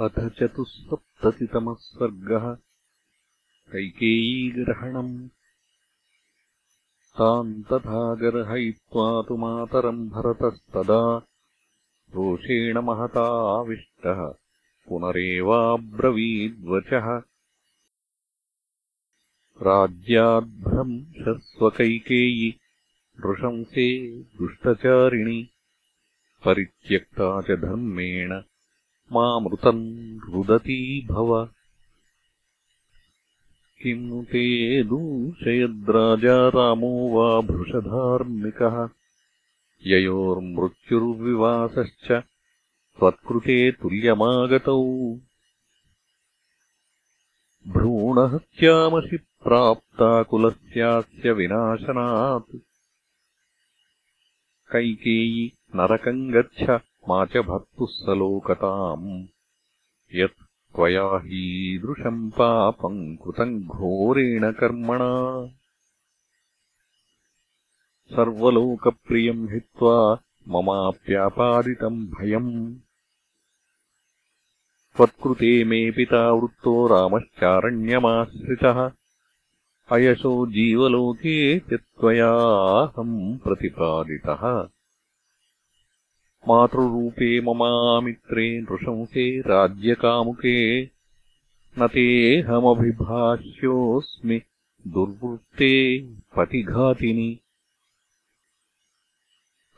अथ चतुःसप्ततितमः सर्गः कैकेयीग्रहणम्। ताम् तथा गर्हयित्वा तु मातरम् भरतस्तदा। रोषेण महता आविष्टः। पुनरेवाब्रवीद्वचः। राज्याद्भ्रंशस्वकैकेयी। नृशंसे दुष्टचारिणि। परित्यक्ता च धर्मेण मामृतम् रुदती भव। किम् ते दूषयद्राजा रामो वा भृशधार्मिकः। ययोर्मृत्युर्विवासश्च त्वत्कृते तुल्यमागतौ। भ्रूणहत्यामसि प्राप्ताकुलस्यास्य विनाशनात्। कैकेयी नरकम् गच्छ मा च भर्तुः सलोकताम् यत् त्वया हीदृशम् पापम् कृतम् घोरेण कर्मणा। सर्वलोकप्रियम् हित्वा ममाप्यापादितम् भयम्। त्वत्कृते मे पिता वृत्तो रामश्चारण्यमाश्रितः। अयशो जीवलोके त्वयाहम् प्रतिपादितः मातृरूपे ममामित्रे नृशंसे राज्यकामुके। न तेऽहमभिभाष्योऽस्मि दुर्वृत्ते पतिघातिनि।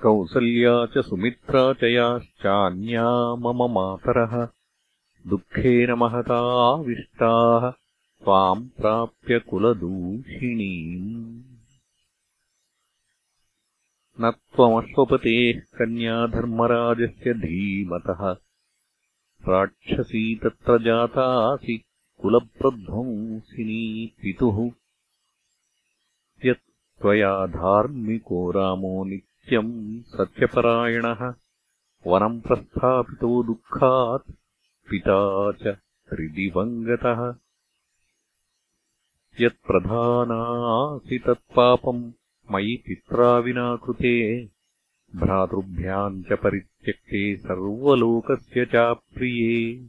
कौसल्या च सुमित्रा च याश्चान्या मम मातरः। दुःखेन महताविष्टाः त्वाम् प्राप्य कुलदूषिणीम् न त्वमश्वपतेः कन्या धर्मराजस्य धीमतः। राक्षसी तत्र जातासि कुलप्रध्वंसिनी पितुः। यत् त्वया धार्मिको रामो नित्यम् सत्यपरायणः। वनम् प्रस्थापितो दुःखात् पिता च हृदिवङ्गतः। यत्प्रधानासि तत्पापम् मयि पित्रा विना कृते भ्रातृभ्याम् च परित्यक्ते सर्वलोकस्य चाप्रिये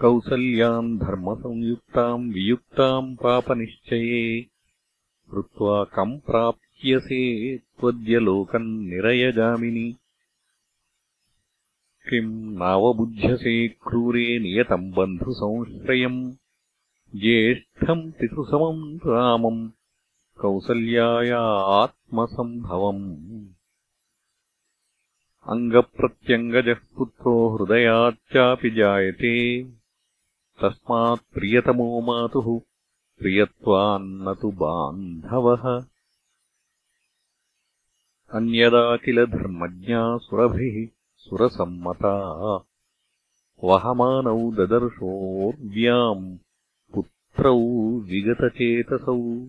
कौसल्याम् धर्मसंयुक्ताम् वियुक्ताम् पापनिश्चये। कृत्वा कम् प्राप्यसे त्वद्य लोकम् निरयगामिनि। किम् नावबुध्यसे क्रूरे नियतम् बन्धुसंश्रयम्। ज्येष्ठम् पितृसमम् रामम् कौसल्याया आत्मसम्भवम् अङ्गप्रत्यङ्गजः पुत्रो हृदयाच्चापि जायते। तस्मात् प्रियतमो मातुः प्रियत्वान्न तु बान्धवः। अन्यदा किल धर्मज्ञा सुरभिः सुरसम्मता। वहमानौ ददर्शोर्व्याम् पुत्रौ विगतचेतसौ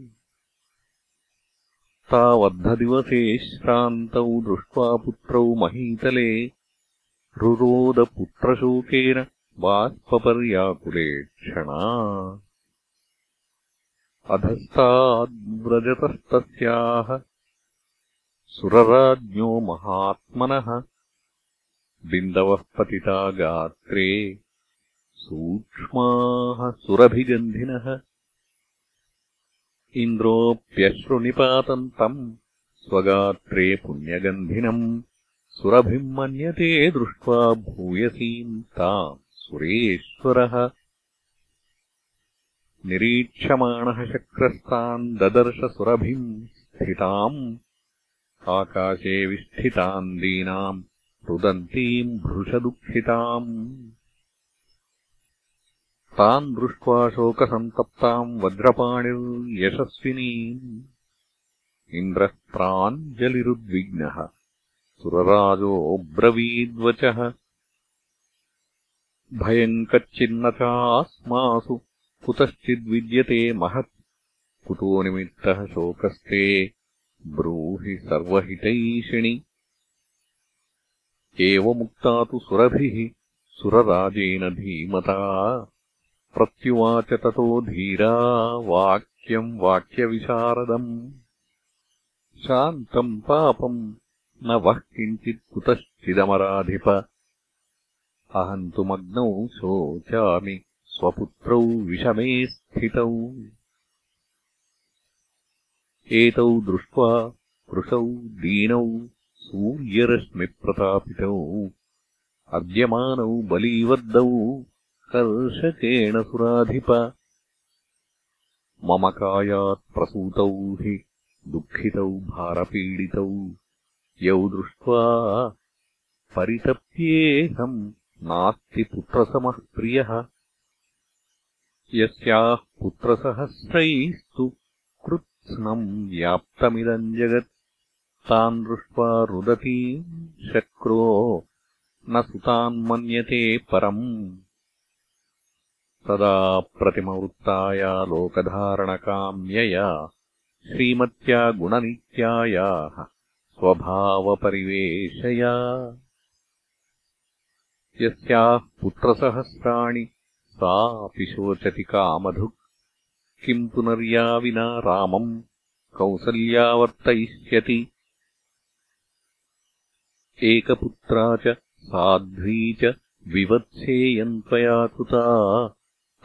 तावद्धदिवसे श्रान्तौ दृष्ट्वा पुत्रौ महीतले रुरोदपुत्रशोकेन बाष्पर्याकुलेक्षणा अधस्ताद्व्रजतस्तस्याः सुरराज्ञो महात्मनः बिन्दवः पतिता गात्रे सूक्ष्माः सुरभिगन्धिनः इन्द्रोऽप्यश्रुनिपातम् तम् स्वगात्रे पुण्यगन्धिनम् सुरभिम् मन्यते दृष्ट्वा भूयसीम् ताम् सुरेश्वरः। निरीक्षमाणः शक्रस्ताम् ददर्श सुरभिम् स्थिताम्। आकाशे विष्ठिताम् दीनाम् रुदन्तीम् भृशदुःखिताम् ताम् दृष्ट्वा शोकसन्तप्ताम् वज्रपाणिर्यशस्विनीम् इन्द्रः प्राञ्जलिरुद्विग्नः सुरराजोऽब्रवीद्वचः चास्मासु कुतश्चिद्विद्यते महत्। कुतो निमित्तः शोकस्ते ब्रूहि सर्वहितैषिणि। एवमुक्ता तु सुरभिः सुरराजेन धीमता प्रत्युवाच ततो धीरा वाक्यम् वाक्यविशारदम्। शान्तम् पापम् न वः किञ्चित् कुतश्चिदमराधिप। अहम् तु मग्नौ शोचामि स्वपुत्रौ विषमे स्थितौ। एतौ दृष्ट्वा कृशौ दीनौ सूर्यरश्मिप्रतापितौ। अद्यमानौ बलीवद्दौ कर्षकेण सुराधिप। मम कायात्प्रसूतौ हि दुःखितौ भारपीडितौ। यौ दृष्ट्वा परितप्येऽहम् नास्ति पुत्रसमः प्रियः। यस्याः पुत्रसहस्रैस्तु कृत्स्नम् व्याप्तमिदम् जगत्। तान् दृष्ट्वा रुदतीम् शक्रो न सुतान्मन्यते परम् तदा प्रतिमवृत्ताया लोकधारणकाम्यया श्रीमत्या गुणनित्यायाः स्वभावपरिवेशया। यस्याः पुत्रसहस्राणि सापि शोचति कामधुक्। किम् पुनर्या विना रामम् कौसल्यावर्तयिष्यति। एकपुत्रा च साध्वी च विवत्सेयम् त्वया कृता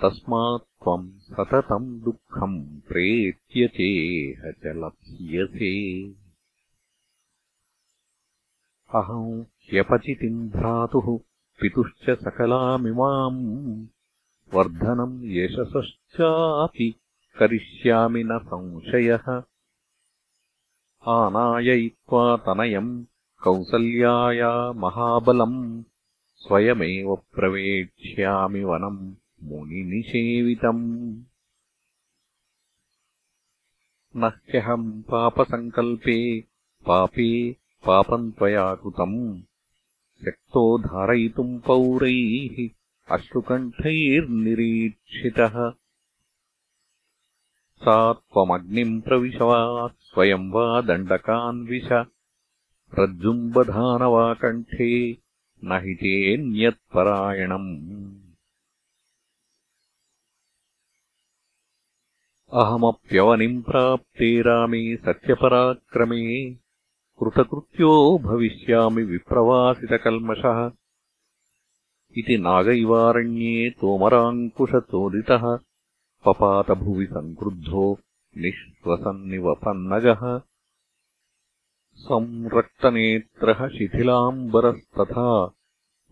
तस्मात् त्वम् सततम् दुःखम् प्रेत्यचेह च लप्स्यसे। अहम् ह्यपचितिम् भ्रातुः पितुश्च सकलामिमाम् वर्धनम् यशसश्चापि करिष्यामि न संशयः। आनाययित्वा तनयम् कौसल्याया महाबलम् स्वयमेव प्रवेक्ष्यामि वनम् मुनिनिषेवितम्। न ह्यहम् पापसङ्कल्पे पापे पापम् त्वया कृतम्। शक्तो धारयितुम् पौरैः अश्रुकण्ठैर्निरीक्षितः। सा त्वमग्निम् प्रविश वा स्वयम् वा दण्डकान्विश रज्जुम् बधान वा कण्ठे न हि तेऽन्यत्परायणम् अहमप्यवनिम् प्राप्ते रामे सत्यपराक्रमे कृतकृत्यो भविष्यामि विप्रवासितकल्मषः। इति नागैवारण्ये तोमराङ्कुशचोदितः। पपातभुवि सङ्क्रुद्धो निःश्वसन्निवपन्नगः संरक्तनेत्रः शिथिलाम्बरस्तथा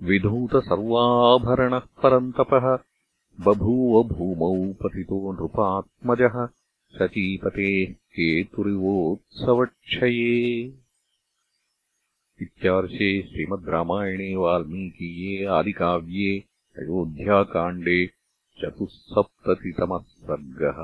विधूतसर्वाभरणः परन्तपः बभूव भूमौ पतितो नृपात्मजः शचीपतेः केतुरिवोत्सवक्षये इत्यार्षे श्रीमद् रामायणे वाल्मीकीये आदिकाव्ये अयोध्याकाण्डे चतुःसप्ततितमः सर्गः